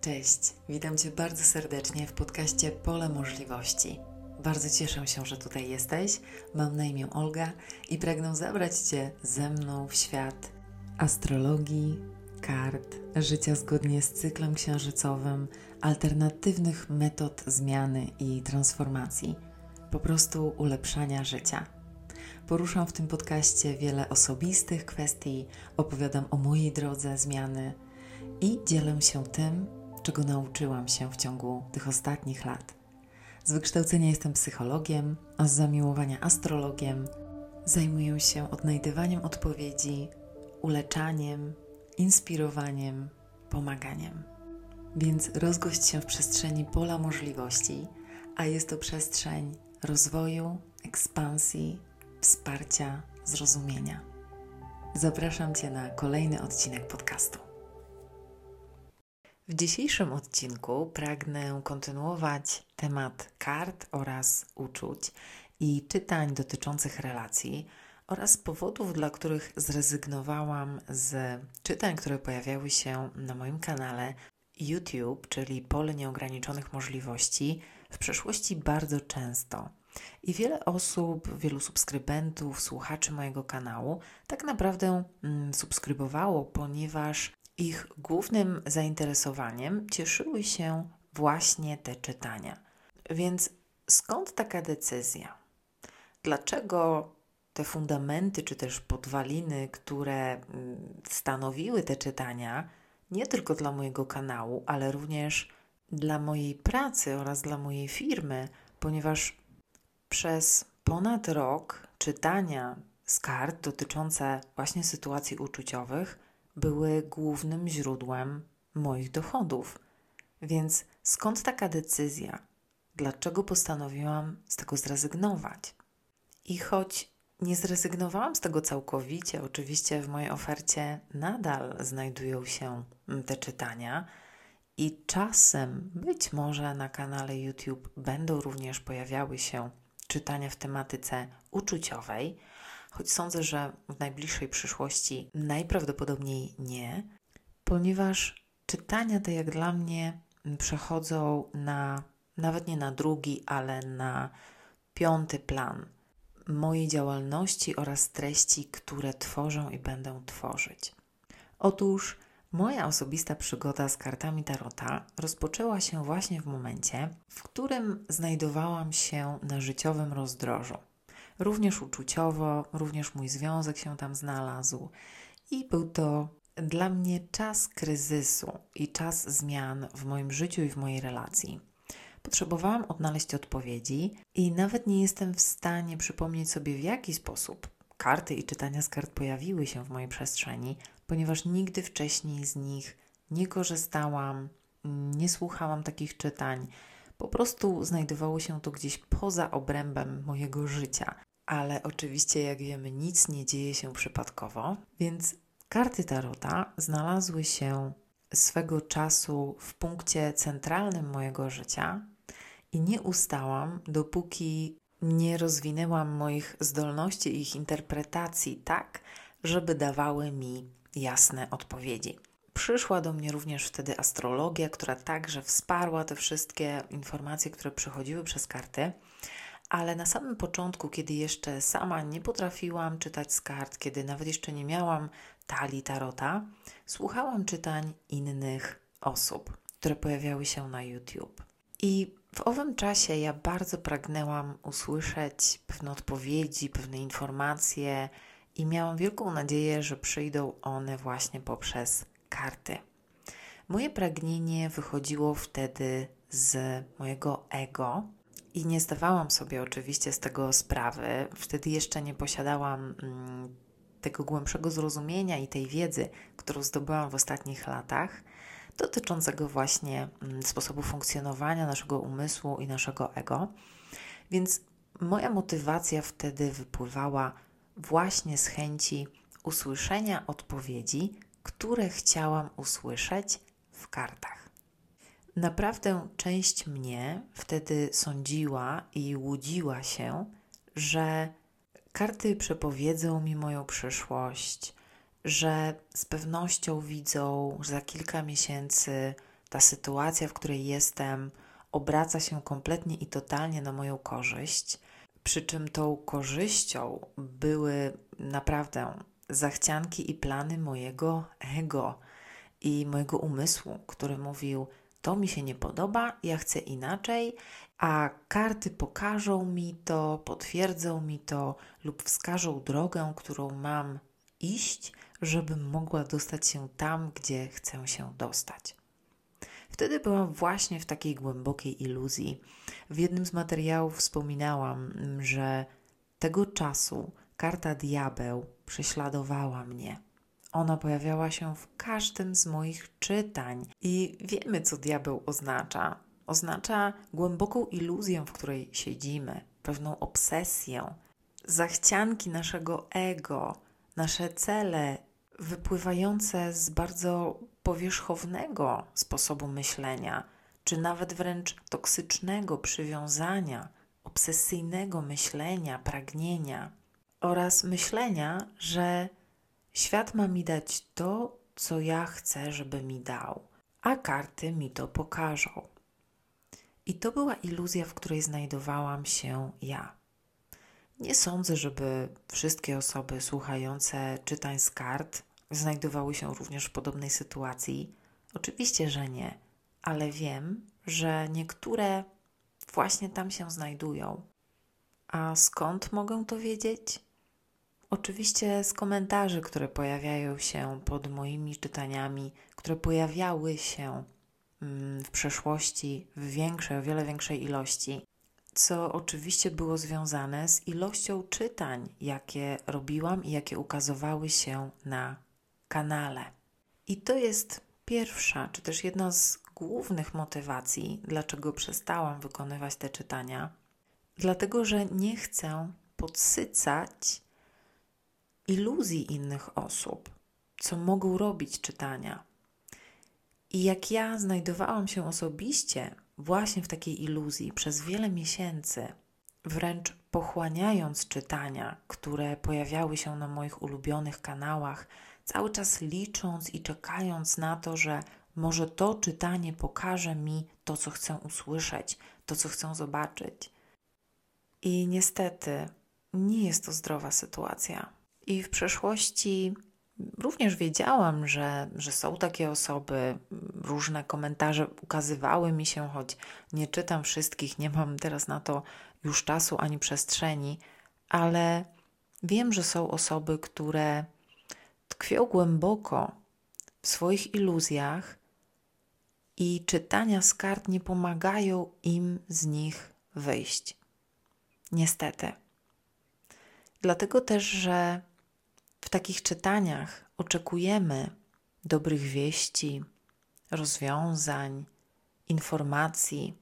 Cześć, witam Cię bardzo serdecznie w podcaście Pole Możliwości. Bardzo cieszę się, że tutaj jesteś. Mam na imię Olga i pragnę zabrać Cię ze mną w świat astrologii, kart, życia zgodnie z cyklem księżycowym, alternatywnych metod zmiany i transformacji, po prostu ulepszania życia. Poruszam w tym podcaście wiele osobistych kwestii, opowiadam o mojej drodze zmiany i dzielę się tym, czego nauczyłam się w ciągu tych ostatnich lat. Z wykształcenia jestem psychologiem, a z zamiłowania astrologiem. Zajmuję się odnajdywaniem odpowiedzi, uleczaniem, inspirowaniem, pomaganiem. Więc rozgość się w przestrzeni pola możliwości, a jest to przestrzeń rozwoju, ekspansji, wsparcia, zrozumienia. Zapraszam Cię na kolejny odcinek podcastu. W dzisiejszym odcinku pragnę kontynuować temat kart oraz uczuć i czytań dotyczących relacji oraz powodów, dla których zrezygnowałam z czytań, które pojawiały się na moim kanale YouTube, czyli pole nieograniczonych możliwości, w przeszłości bardzo często. I wiele osób, wielu subskrybentów, słuchaczy mojego kanału tak naprawdę mm, subskrybowało, ponieważ ich głównym zainteresowaniem cieszyły się właśnie te czytania. Więc skąd taka decyzja? Dlaczego te fundamenty czy też podwaliny, które mm, stanowiły te czytania, nie tylko dla mojego kanału, ale również dla mojej pracy oraz dla mojej firmy, ponieważ przez ponad rok czytania z kart dotyczące właśnie sytuacji uczuciowych były głównym źródłem moich dochodów. Więc skąd taka decyzja? Dlaczego postanowiłam z tego zrezygnować? I choć nie zrezygnowałam z tego całkowicie, oczywiście w mojej ofercie nadal znajdują się te czytania. I czasem, być może na kanale YouTube będą również pojawiały się czytania w tematyce uczuciowej, choć sądzę, że w najbliższej przyszłości najprawdopodobniej nie, ponieważ czytania te jak dla mnie przechodzą na nawet nie na drugi, ale na piąty plan mojej działalności oraz treści, które tworzę i będę tworzyć. Otóż moja osobista przygoda z kartami Tarota rozpoczęła się właśnie w momencie, w którym znajdowałam się na życiowym rozdrożu również uczuciowo, również mój związek się tam znalazł. I był to dla mnie czas kryzysu i czas zmian w moim życiu i w mojej relacji. Potrzebowałam odnaleźć odpowiedzi i nawet nie jestem w stanie przypomnieć sobie, w jaki sposób karty i czytania z kart pojawiły się w mojej przestrzeni, ponieważ nigdy wcześniej z nich nie korzystałam, nie słuchałam takich czytań. Po prostu znajdowało się to gdzieś poza obrębem mojego życia ale oczywiście, jak wiemy, nic nie dzieje się przypadkowo, więc karty Tarota znalazły się swego czasu w punkcie centralnym mojego życia i nie ustałam, dopóki nie rozwinęłam moich zdolności i ich interpretacji tak, żeby dawały mi jasne odpowiedzi. Przyszła do mnie również wtedy astrologia, która także wsparła te wszystkie informacje, które przychodziły przez karty. Ale na samym początku, kiedy jeszcze sama nie potrafiłam czytać z kart, kiedy nawet jeszcze nie miałam talii tarota, słuchałam czytań innych osób, które pojawiały się na YouTube. I w owym czasie ja bardzo pragnęłam usłyszeć pewne odpowiedzi, pewne informacje i miałam wielką nadzieję, że przyjdą one właśnie poprzez karty. Moje pragnienie wychodziło wtedy z mojego ego, i nie zdawałam sobie oczywiście z tego sprawy. Wtedy jeszcze nie posiadałam mm, tego głębszego zrozumienia i tej wiedzy, którą zdobyłam w ostatnich latach, dotyczącego właśnie mm, sposobu funkcjonowania naszego umysłu i naszego ego. Więc moja motywacja wtedy wypływała właśnie z chęci usłyszenia odpowiedzi, które chciałam usłyszeć w kartach. Naprawdę część mnie wtedy sądziła i łudziła się, że karty przepowiedzą mi moją przyszłość, że z pewnością widzą, że za kilka miesięcy ta sytuacja, w której jestem, obraca się kompletnie i totalnie na moją korzyść. Przy czym tą korzyścią były naprawdę zachcianki i plany mojego ego i mojego umysłu, który mówił: To mi się nie podoba, ja chcę inaczej, a karty pokażą mi to, potwierdzą mi to lub wskażą drogę, którą mam iść, żebym mogła dostać się tam, gdzie chcę się dostać. Wtedy byłam właśnie w takiej głębokiej iluzji. W jednym z materiałów wspominałam, że tego czasu karta diabeł prześladowała mnie. Ona pojawiała się w każdym z moich czytań i wiemy, co diabeł oznacza. Oznacza głęboką iluzję, w której siedzimy, pewną obsesję, zachcianki naszego ego, nasze cele wypływające z bardzo powierzchownego sposobu myślenia, czy nawet wręcz toksycznego przywiązania, obsesyjnego myślenia, pragnienia oraz myślenia, że świat ma mi dać to, co ja chcę, żeby mi dał, a karty mi to pokażą. I to była iluzja, w której znajdowałam się ja. Nie sądzę, żeby wszystkie osoby słuchające czytań z kart znajdowały się również w podobnej sytuacji. Oczywiście, że nie, ale wiem, że niektóre właśnie tam się znajdują. A skąd mogę to wiedzieć? Oczywiście z komentarzy, które pojawiają się pod moimi czytaniami, które pojawiały się mm, w przeszłości w większej, o wiele większej ilości, co oczywiście było związane z ilością czytań, jakie robiłam i jakie ukazywały się na kanale. I to jest pierwsza, czy też jedna z głównych motywacji, dlaczego przestałam wykonywać te czytania. Dlatego, że nie chcę podsycać iluzji innych osób, co mogą robić czytania. I jak ja znajdowałam się osobiście właśnie w takiej iluzji przez wiele miesięcy, wręcz pochłaniając czytania, które pojawiały się na moich ulubionych kanałach, cały czas licząc i czekając na to, że może to czytanie pokaże mi to, co chcę usłyszeć, to, co chcę zobaczyć. I niestety nie jest to zdrowa sytuacja. I w przeszłości również wiedziałam, że, że są takie osoby, różne komentarze ukazywały mi się, choć nie czytam wszystkich, nie mam teraz na to już czasu ani przestrzeni, ale wiem, że są osoby, które tkwią głęboko w swoich iluzjach i czytania z kart nie pomagają im z nich wyjść. Niestety. Dlatego też, że w takich czytaniach oczekujemy dobrych wieści, rozwiązań, informacji.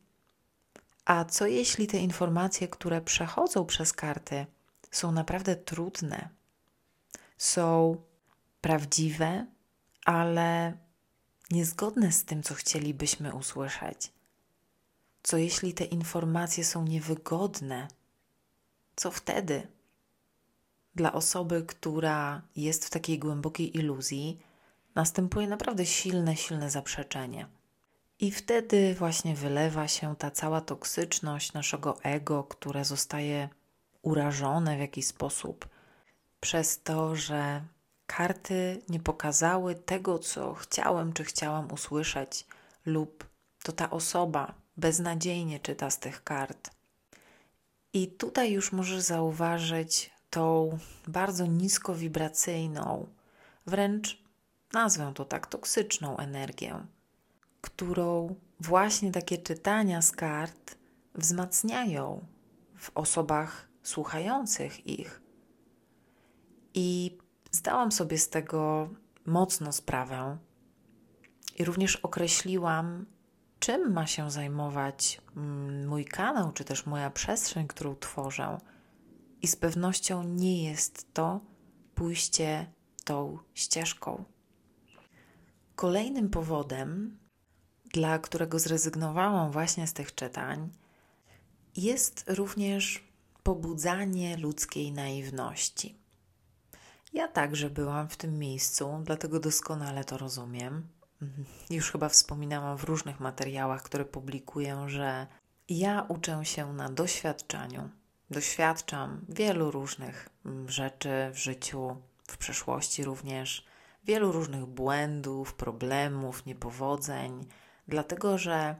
A co jeśli te informacje, które przechodzą przez karty, są naprawdę trudne, są prawdziwe, ale niezgodne z tym, co chcielibyśmy usłyszeć? Co jeśli te informacje są niewygodne? Co wtedy? Dla osoby, która jest w takiej głębokiej iluzji, następuje naprawdę silne, silne zaprzeczenie. I wtedy właśnie wylewa się ta cała toksyczność naszego ego, które zostaje urażone w jakiś sposób przez to, że karty nie pokazały tego, co chciałem czy chciałam usłyszeć, lub to ta osoba beznadziejnie czyta z tych kart. I tutaj już możesz zauważyć tą bardzo niskowibracyjną, wręcz nazwę to tak toksyczną energię, którą właśnie takie czytania z kart wzmacniają w osobach słuchających ich. I zdałam sobie z tego mocno sprawę i również określiłam, czym ma się zajmować mm, mój kanał, czy też moja przestrzeń, którą tworzę. I z pewnością nie jest to pójście tą ścieżką. Kolejnym powodem, dla którego zrezygnowałam właśnie z tych czytań, jest również pobudzanie ludzkiej naiwności. Ja także byłam w tym miejscu, dlatego doskonale to rozumiem. już chyba wspominałam w różnych materiałach, które publikuję, że ja uczę się na doświadczaniu. Doświadczam wielu różnych mm, rzeczy w życiu, w przeszłości również, wielu różnych błędów, problemów, niepowodzeń, dlatego że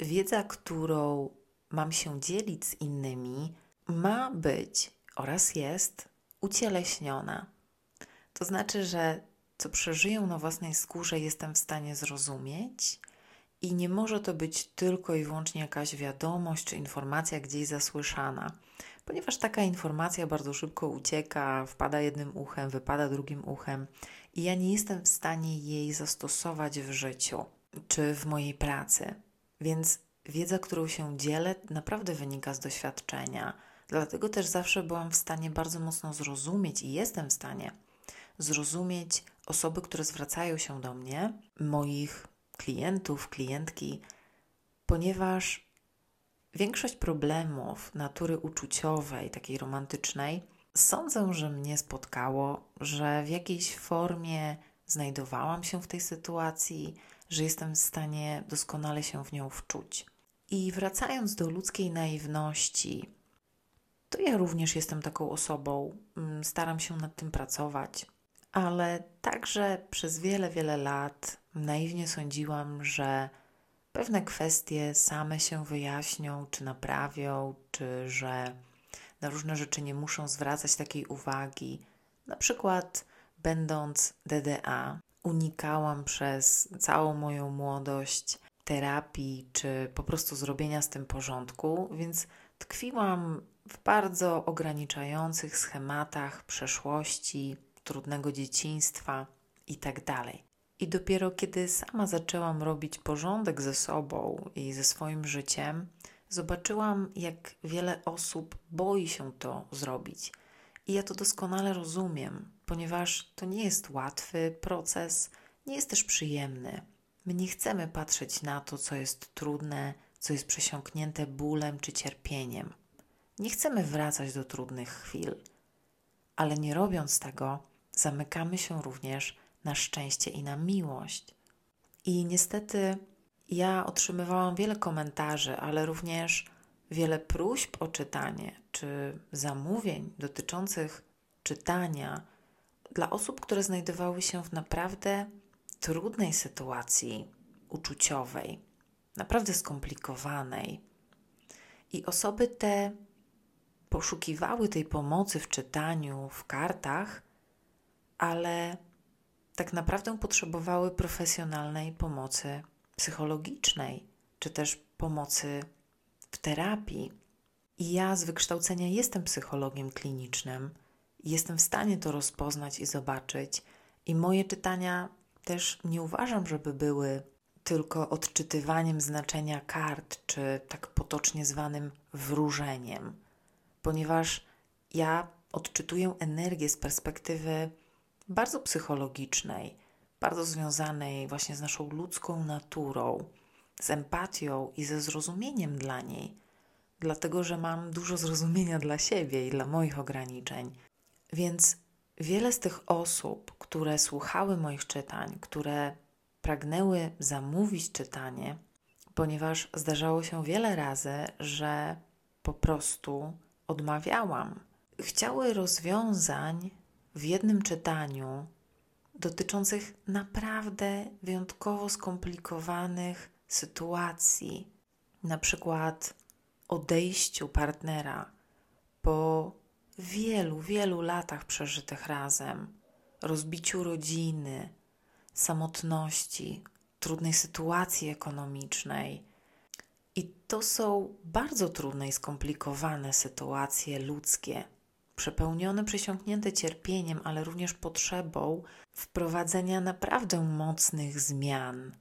wiedza, którą mam się dzielić z innymi, ma być oraz jest ucieleśniona. To znaczy, że co przeżyję na własnej skórze, jestem w stanie zrozumieć, i nie może to być tylko i wyłącznie jakaś wiadomość czy informacja gdzieś zasłyszana, ponieważ taka informacja bardzo szybko ucieka, wpada jednym uchem, wypada drugim uchem, i ja nie jestem w stanie jej zastosować w życiu czy w mojej pracy. Więc wiedza, którą się dzielę, naprawdę wynika z doświadczenia. Dlatego też zawsze byłam w stanie bardzo mocno zrozumieć i jestem w stanie zrozumieć osoby, które zwracają się do mnie, moich klientów, klientki, ponieważ większość problemów natury uczuciowej, takiej romantycznej, sądzę, że mnie spotkało, że w jakiejś formie znajdowałam się w tej sytuacji, że jestem w stanie doskonale się w nią wczuć. I wracając do ludzkiej naiwności, to ja również jestem taką osobą, mm, staram się nad tym pracować, ale także przez wiele, wiele lat naiwnie sądziłam, że pewne kwestie same się wyjaśnią, czy naprawią, czy że na różne rzeczy nie muszą zwracać takiej uwagi. Na przykład, będąc DDA, unikałam przez całą moją młodość terapii, czy po prostu zrobienia z tym porządku, więc tkwiłam w bardzo ograniczających schematach przeszłości, trudnego dzieciństwa itd. Tak I dopiero kiedy sama zaczęłam robić porządek ze sobą i ze swoim życiem, zobaczyłam, jak wiele osób boi się to zrobić. I ja to doskonale rozumiem, ponieważ to nie jest łatwy proces, nie jest też przyjemny. My nie chcemy patrzeć na to, co jest trudne, co jest przesiąknięte bólem czy cierpieniem. Nie chcemy wracać do trudnych chwil, ale nie robiąc tego, zamykamy się również na szczęście i na miłość. I niestety ja otrzymywałam wiele komentarzy, ale również wiele próśb o czytanie czy zamówień dotyczących czytania dla osób, które znajdowały się w naprawdę trudnej sytuacji uczuciowej, naprawdę skomplikowanej. I osoby te poszukiwały tej pomocy w czytaniu, w kartach, ale tak naprawdę potrzebowały profesjonalnej pomocy psychologicznej, czy też pomocy w terapii. I ja z wykształcenia jestem psychologiem klinicznym, jestem w stanie to rozpoznać i zobaczyć, i moje czytania też nie uważam, żeby były tylko odczytywaniem znaczenia kart, czy tak potocznie zwanym wróżeniem, ponieważ ja odczytuję energię z perspektywy bardzo psychologicznej, bardzo związanej właśnie z naszą ludzką naturą, z empatią i ze zrozumieniem dla niej, dlatego że mam dużo zrozumienia dla siebie i dla moich ograniczeń. Więc wiele z tych osób, które słuchały moich czytań, które pragnęły zamówić czytanie, ponieważ zdarzało się wiele razy, że po prostu odmawiałam. Chciały rozwiązań w jednym czytaniu dotyczących naprawdę wyjątkowo skomplikowanych sytuacji, na przykład odejściu partnera po wielu, wielu latach przeżytych razem, rozbiciu rodziny, samotności, trudnej sytuacji ekonomicznej. I to są bardzo trudne i skomplikowane sytuacje ludzkie przepełnione, przesiąknięte cierpieniem, ale również potrzebą wprowadzenia naprawdę mocnych zmian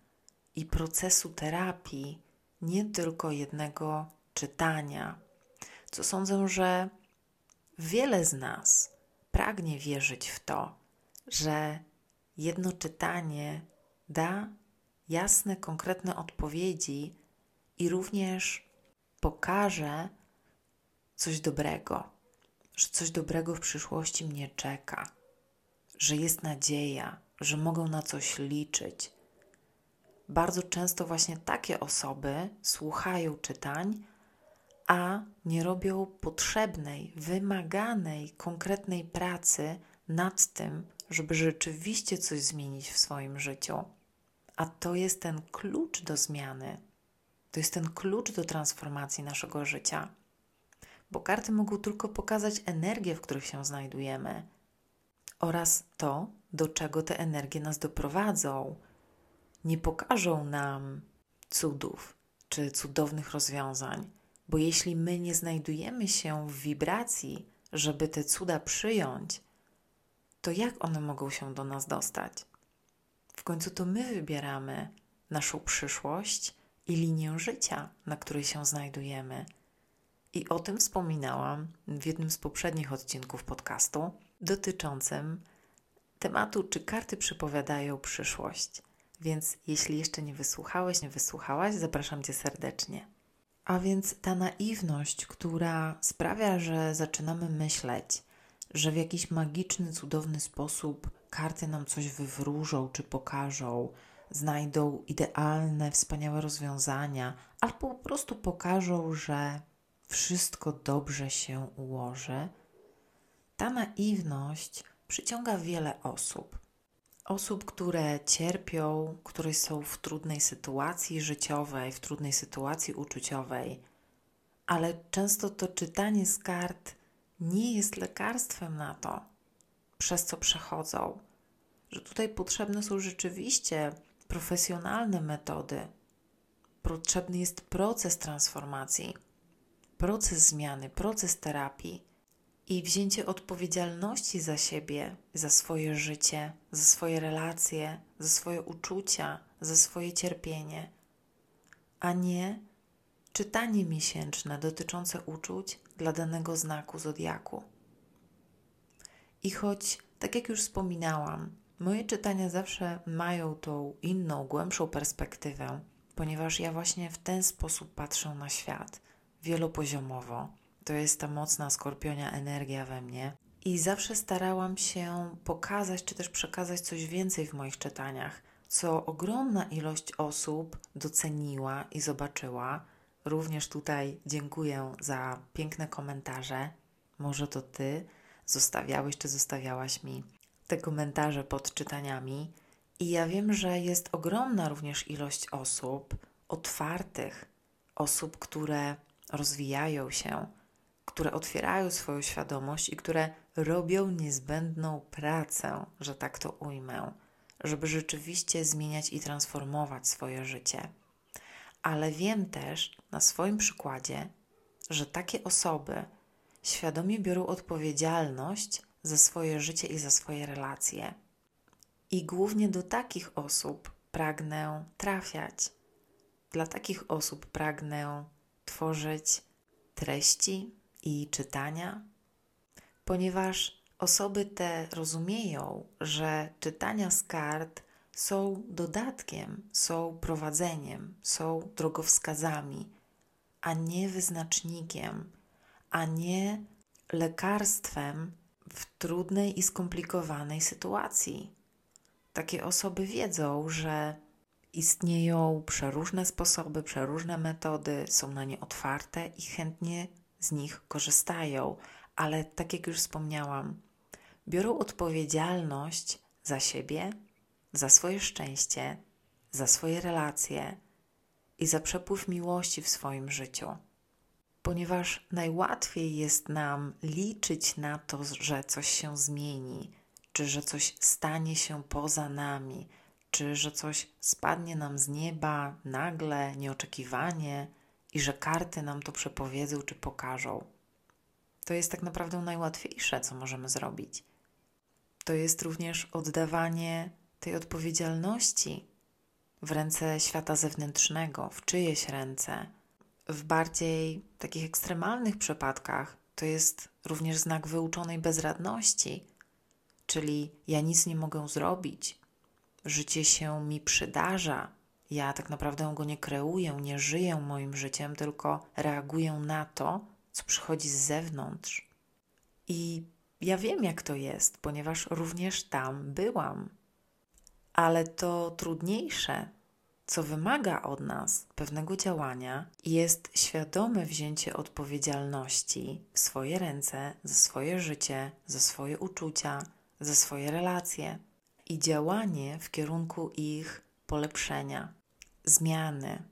i procesu terapii, nie tylko jednego czytania, co sądzę, że wiele z nas pragnie wierzyć w to, że jedno czytanie da jasne, konkretne odpowiedzi i również pokaże coś dobrego że coś dobrego w przyszłości mnie czeka, że jest nadzieja, że mogą na coś liczyć, bardzo często właśnie takie osoby słuchają czytań, a nie robią potrzebnej, wymaganej, konkretnej pracy nad tym, żeby rzeczywiście coś zmienić w swoim życiu. A to jest ten klucz do zmiany. To jest ten klucz do transformacji naszego życia. Bo karty mogą tylko pokazać energię, w których się znajdujemy oraz to, do czego te energie nas doprowadzą. Nie pokażą nam cudów czy cudownych rozwiązań, bo jeśli my nie znajdujemy się w wibracji, żeby te cuda przyjąć, to jak one mogą się do nas dostać? W końcu to my wybieramy naszą przyszłość i linię życia, na której się znajdujemy. I o tym wspominałam w jednym z poprzednich odcinków podcastu dotyczącym tematu, czy karty przypowiadają przyszłość. Więc jeśli jeszcze nie wysłuchałeś, nie wysłuchałaś, zapraszam Cię serdecznie. A więc ta naiwność, która sprawia, że zaczynamy myśleć, że w jakiś magiczny, cudowny sposób karty nam coś wywróżą czy pokażą, znajdą idealne, wspaniałe rozwiązania, albo po prostu pokażą, że wszystko dobrze się ułoży, ta naiwność przyciąga wiele osób. Osób, które cierpią, które są w trudnej sytuacji życiowej, w trudnej sytuacji uczuciowej, ale często to czytanie z kart nie jest lekarstwem na to, przez co przechodzą. Że tutaj potrzebne są rzeczywiście profesjonalne metody. Potrzebny jest proces transformacji, proces zmiany, proces terapii i wzięcie odpowiedzialności za siebie, za swoje życie, za swoje relacje, za swoje uczucia, za swoje cierpienie, a nie czytanie miesięczne dotyczące uczuć dla danego znaku zodiaku. I choć, tak jak już wspominałam, moje czytania zawsze mają tą inną, głębszą perspektywę, ponieważ ja właśnie w ten sposób patrzę na świat, wielopoziomowo to jest ta mocna skorpionia energia we mnie. I zawsze starałam się pokazać, czy też przekazać coś więcej w moich czytaniach, co ogromna ilość osób doceniła i zobaczyła. Również tutaj dziękuję za piękne komentarze. Może to Ty zostawiałeś czy zostawiałaś mi te komentarze pod czytaniami. I ja wiem, że jest ogromna również ilość osób otwartych, osób, które rozwijają się, które otwierają swoją świadomość i które robią niezbędną pracę, że tak to ujmę, żeby rzeczywiście zmieniać i transformować swoje życie. Ale wiem też na swoim przykładzie, że takie osoby świadomie biorą odpowiedzialność za swoje życie i za swoje relacje. I głównie do takich osób pragnę trafiać. Dla takich osób pragnę tworzyć treści, i czytania, ponieważ osoby te rozumieją, że czytania z kart są dodatkiem, są prowadzeniem, są drogowskazami, a nie wyznacznikiem, a nie lekarstwem w trudnej i skomplikowanej sytuacji. Takie osoby wiedzą, że istnieją przeróżne sposoby, przeróżne metody, są na nie otwarte i chętnie z nich korzystają, ale tak jak już wspomniałam, biorą odpowiedzialność za siebie, za swoje szczęście, za swoje relacje i za przepływ miłości w swoim życiu. Ponieważ najłatwiej jest nam liczyć na to, że coś się zmieni, czy że coś stanie się poza nami, czy że coś spadnie nam z nieba nagle, nieoczekiwanie, i że karty nam to przepowiedzą czy pokażą. To jest tak naprawdę najłatwiejsze, co możemy zrobić. To jest również oddawanie tej odpowiedzialności w ręce świata zewnętrznego, w czyjeś ręce. W bardziej takich ekstremalnych przypadkach to jest również znak wyuczonej bezradności, czyli ja nic nie mogę zrobić, życie się mi przydarza, ja tak naprawdę go nie kreuję, nie żyję moim życiem, tylko reaguję na to, co przychodzi z zewnątrz. I ja wiem, jak to jest, ponieważ również tam byłam. Ale to trudniejsze co wymaga od nas pewnego działania, jest świadome wzięcie odpowiedzialności w swoje ręce za swoje życie, za swoje uczucia, za swoje relacje i działanie w kierunku ich polepszenia, zmiany,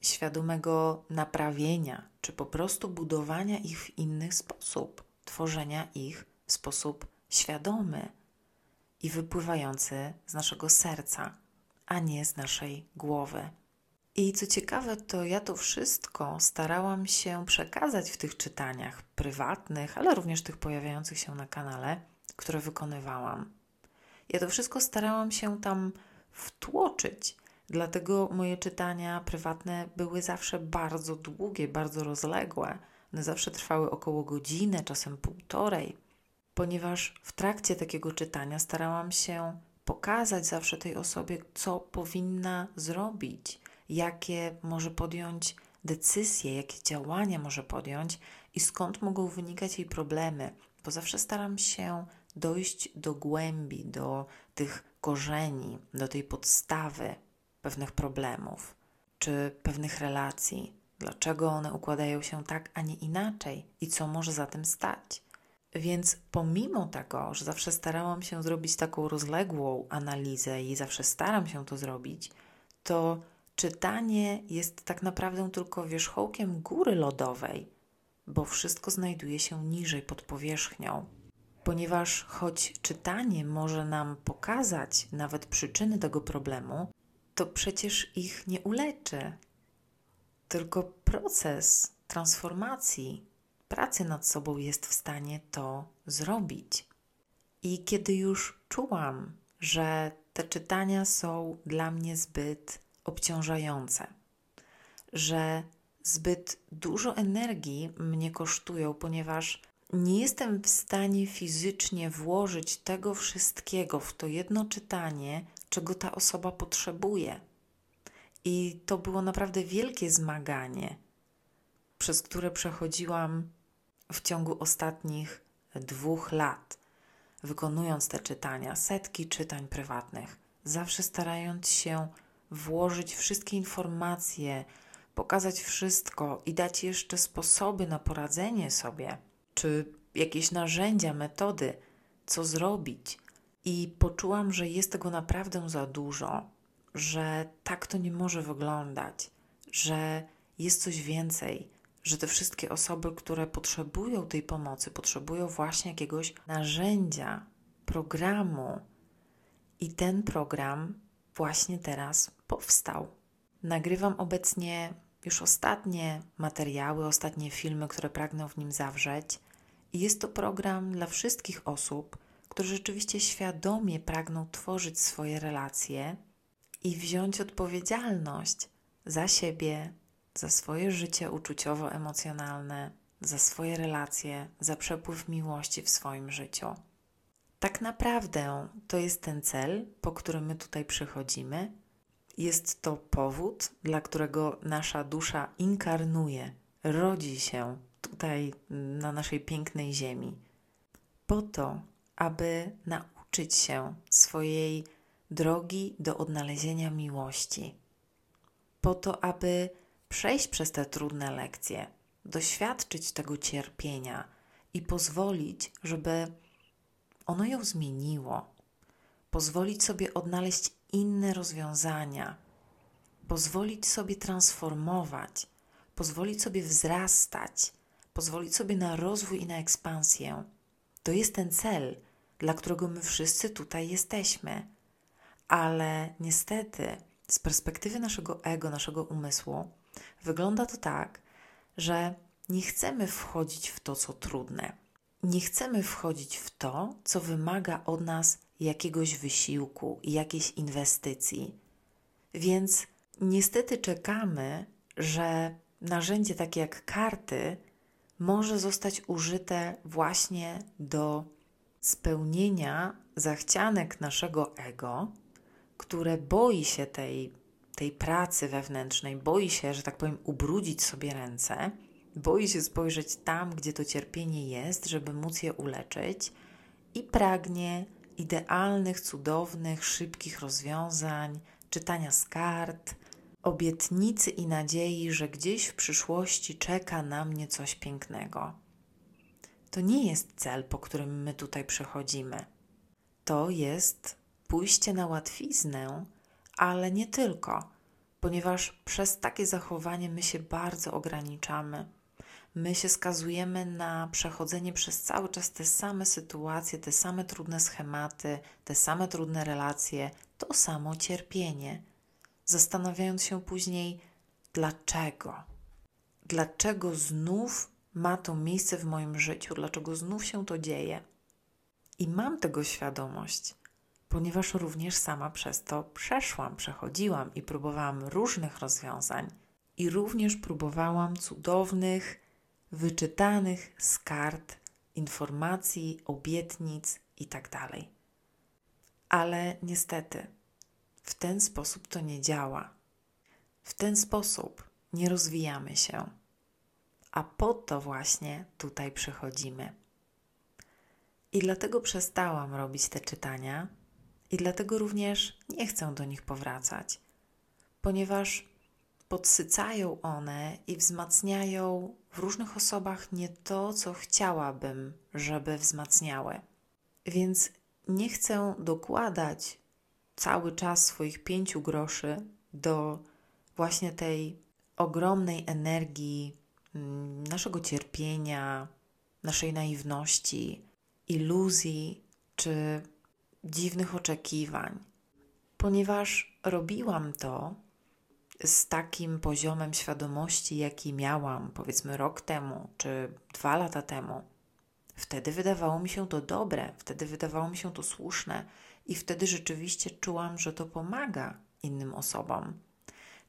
świadomego naprawienia, czy po prostu budowania ich w inny sposób, tworzenia ich w sposób świadomy i wypływający z naszego serca, a nie z naszej głowy. I co ciekawe, to ja to wszystko starałam się przekazać w tych czytaniach prywatnych, ale również tych pojawiających się na kanale, które wykonywałam. Ja to wszystko starałam się tam wtłoczyć, dlatego moje czytania prywatne były zawsze bardzo długie, bardzo rozległe. One zawsze trwały około godziny, czasem półtorej, ponieważ w trakcie takiego czytania starałam się pokazać zawsze tej osobie, co powinna zrobić, jakie może podjąć decyzje, jakie działania może podjąć i skąd mogą wynikać jej problemy, bo zawsze staram się dojść do głębi, do tych korzeni, do tej podstawy pewnych problemów czy pewnych relacji. Dlaczego one układają się tak, a nie inaczej i co może za tym stać? Więc pomimo tego, że zawsze starałam się zrobić taką rozległą analizę i zawsze staram się to zrobić, to czytanie jest tak naprawdę tylko wierzchołkiem góry lodowej, bo wszystko znajduje się niżej pod powierzchnią. Ponieważ choć czytanie może nam pokazać nawet przyczyny tego problemu, to przecież ich nie uleczy. Tylko proces transformacji, pracy nad sobą jest w stanie to zrobić. I kiedy już czułam, że te czytania są dla mnie zbyt obciążające, że zbyt dużo energii mnie kosztują, ponieważ nie jestem w stanie fizycznie włożyć tego wszystkiego w to jedno czytanie, czego ta osoba potrzebuje. I to było naprawdę wielkie zmaganie, przez które przechodziłam w ciągu ostatnich dwóch lat, wykonując te czytania, setki czytań prywatnych, zawsze starając się włożyć wszystkie informacje, pokazać wszystko i dać jeszcze sposoby na poradzenie sobie, czy jakieś narzędzia, metody, co zrobić. I poczułam, że jest tego naprawdę za dużo, że tak to nie może wyglądać, że jest coś więcej, że te wszystkie osoby, które potrzebują tej pomocy, potrzebują właśnie jakiegoś narzędzia, programu. I ten program właśnie teraz powstał. Nagrywam obecnie już ostatnie materiały, ostatnie filmy, które pragnę w nim zawrzeć. I jest to program dla wszystkich osób, które rzeczywiście świadomie pragną tworzyć swoje relacje i wziąć odpowiedzialność za siebie, za swoje życie uczuciowo-emocjonalne, za swoje relacje, za przepływ miłości w swoim życiu. Tak naprawdę to jest ten cel, po który my tutaj przychodzimy. Jest to powód, dla którego nasza dusza inkarnuje, rodzi się tutaj na naszej pięknej ziemi. Po to, aby nauczyć się swojej drogi do odnalezienia miłości. Po to, aby przejść przez te trudne lekcje, doświadczyć tego cierpienia i pozwolić, żeby ono ją zmieniło, pozwolić sobie odnaleźć inne rozwiązania, pozwolić sobie transformować, pozwolić sobie wzrastać, pozwolić sobie na rozwój i na ekspansję. To jest ten cel, dla którego my wszyscy tutaj jesteśmy. Ale niestety, z perspektywy naszego ego, naszego umysłu, wygląda to tak, że nie chcemy wchodzić w to, co trudne. Nie chcemy wchodzić w to, co wymaga od nas jakiegoś wysiłku i jakiejś inwestycji. Więc niestety czekamy, że narzędzie takie jak karty może zostać użyte właśnie do spełnienia zachcianek naszego ego, które boi się tej, tej pracy wewnętrznej, boi się, że tak powiem, ubrudzić sobie ręce, boi się spojrzeć tam, gdzie to cierpienie jest, żeby móc je uleczyć i pragnie idealnych, cudownych, szybkich rozwiązań, czytania z kart, obietnicy i nadziei, że gdzieś w przyszłości czeka na mnie coś pięknego. To nie jest cel, po którym my tutaj przechodzimy. To jest pójście na łatwiznę, ale nie tylko, ponieważ przez takie zachowanie my się bardzo ograniczamy. My się skazujemy na przechodzenie przez cały czas te same sytuacje, te same trudne schematy, te same trudne relacje, to samo cierpienie, zastanawiając się później, dlaczego? Dlaczego znów ma to miejsce w moim życiu? Dlaczego znów się to dzieje? I mam tego świadomość, ponieważ również sama przez to przeszłam, przechodziłam i próbowałam różnych rozwiązań. I również próbowałam cudownych, wyczytanych z kart, informacji, obietnic itd. Tak Ale niestety, w ten sposób to nie działa. W ten sposób nie rozwijamy się. A po to właśnie tutaj przychodzimy. I dlatego przestałam robić te czytania, i dlatego również nie chcę do nich powracać, ponieważ podsycają one i wzmacniają w różnych osobach nie to, co chciałabym, żeby wzmacniały. Więc nie chcę dokładać cały czas swoich pięciu groszy do właśnie tej ogromnej energii mm, naszego cierpienia, naszej naiwności, iluzji czy dziwnych oczekiwań, ponieważ robiłam to z takim poziomem świadomości, jaki miałam powiedzmy rok temu czy dwa lata temu. Wtedy wydawało mi się to dobre, wtedy wydawało mi się to słuszne i wtedy rzeczywiście czułam, że to pomaga innym osobom.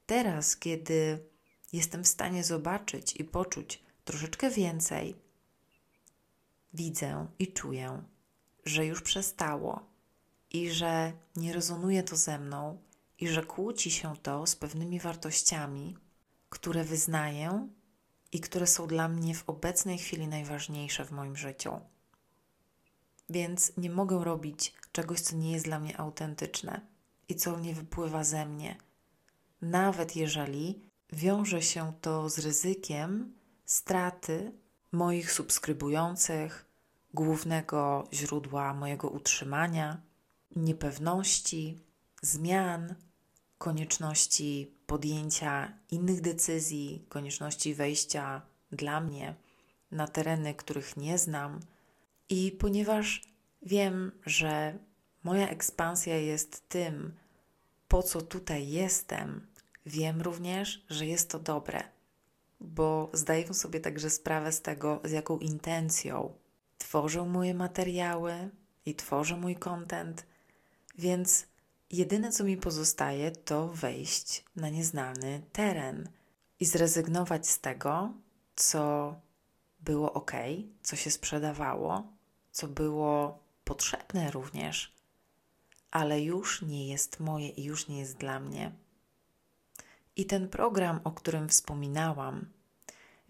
Teraz, kiedy jestem w stanie zobaczyć i poczuć troszeczkę więcej, widzę i czuję, że już przestało i że nie rezonuje to ze mną i że kłóci się to z pewnymi wartościami, które wyznaję i które są dla mnie w obecnej chwili najważniejsze w moim życiu. Więc nie mogę robić czegoś, co nie jest dla mnie autentyczne i co nie wypływa ze mnie, nawet jeżeli wiąże się to z ryzykiem straty moich subskrybujących, głównego źródła mojego utrzymania, niepewności, zmian, konieczności podjęcia innych decyzji, konieczności wejścia dla mnie na tereny, których nie znam. I ponieważ wiem, że moja ekspansja jest tym, po co tutaj jestem, wiem również, że jest to dobre, bo zdaję sobie także sprawę z tego, z jaką intencją tworzę moje materiały i tworzę mój content, więc jedyne co mi pozostaje, to wejść na nieznany teren i zrezygnować z tego, co było ok, co się sprzedawało, co było potrzebne również, ale już nie jest moje i już nie jest dla mnie. I ten program, o którym wspominałam,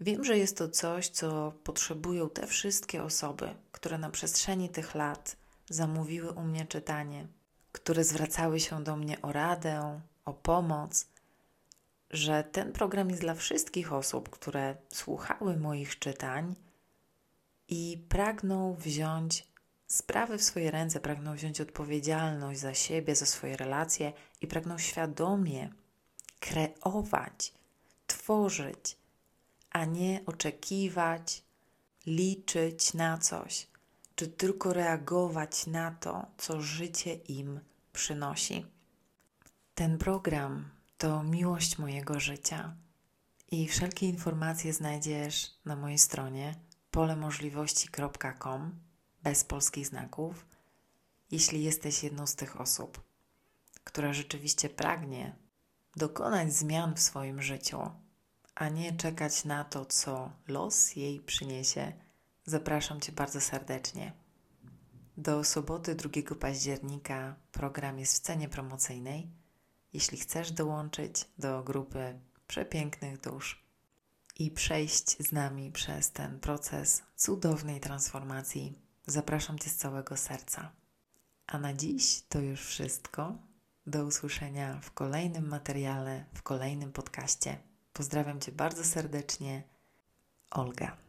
wiem, że jest to coś, co potrzebują te wszystkie osoby, które na przestrzeni tych lat zamówiły u mnie czytanie które zwracały się do mnie o radę, o pomoc, że ten program jest dla wszystkich osób, które słuchały moich czytań i pragną wziąć sprawy w swoje ręce, pragną wziąć odpowiedzialność za siebie, za swoje relacje i pragną świadomie kreować, tworzyć, a nie oczekiwać, liczyć na coś czy tylko reagować na to, co życie im przynosi. Ten program to miłość mojego życia i wszelkie informacje znajdziesz na mojej stronie polemożliwości.com bez polskich znaków. Jeśli jesteś jedną z tych osób, która rzeczywiście pragnie dokonać zmian w swoim życiu, a nie czekać na to, co los jej przyniesie Zapraszam Cię bardzo serdecznie. Do soboty 2 października program jest w cenie promocyjnej. Jeśli chcesz dołączyć do grupy przepięknych dusz i przejść z nami przez ten proces cudownej transformacji, zapraszam Cię z całego serca. A na dziś to już wszystko. Do usłyszenia w kolejnym materiale, w kolejnym podcaście. Pozdrawiam Cię bardzo serdecznie. Olga.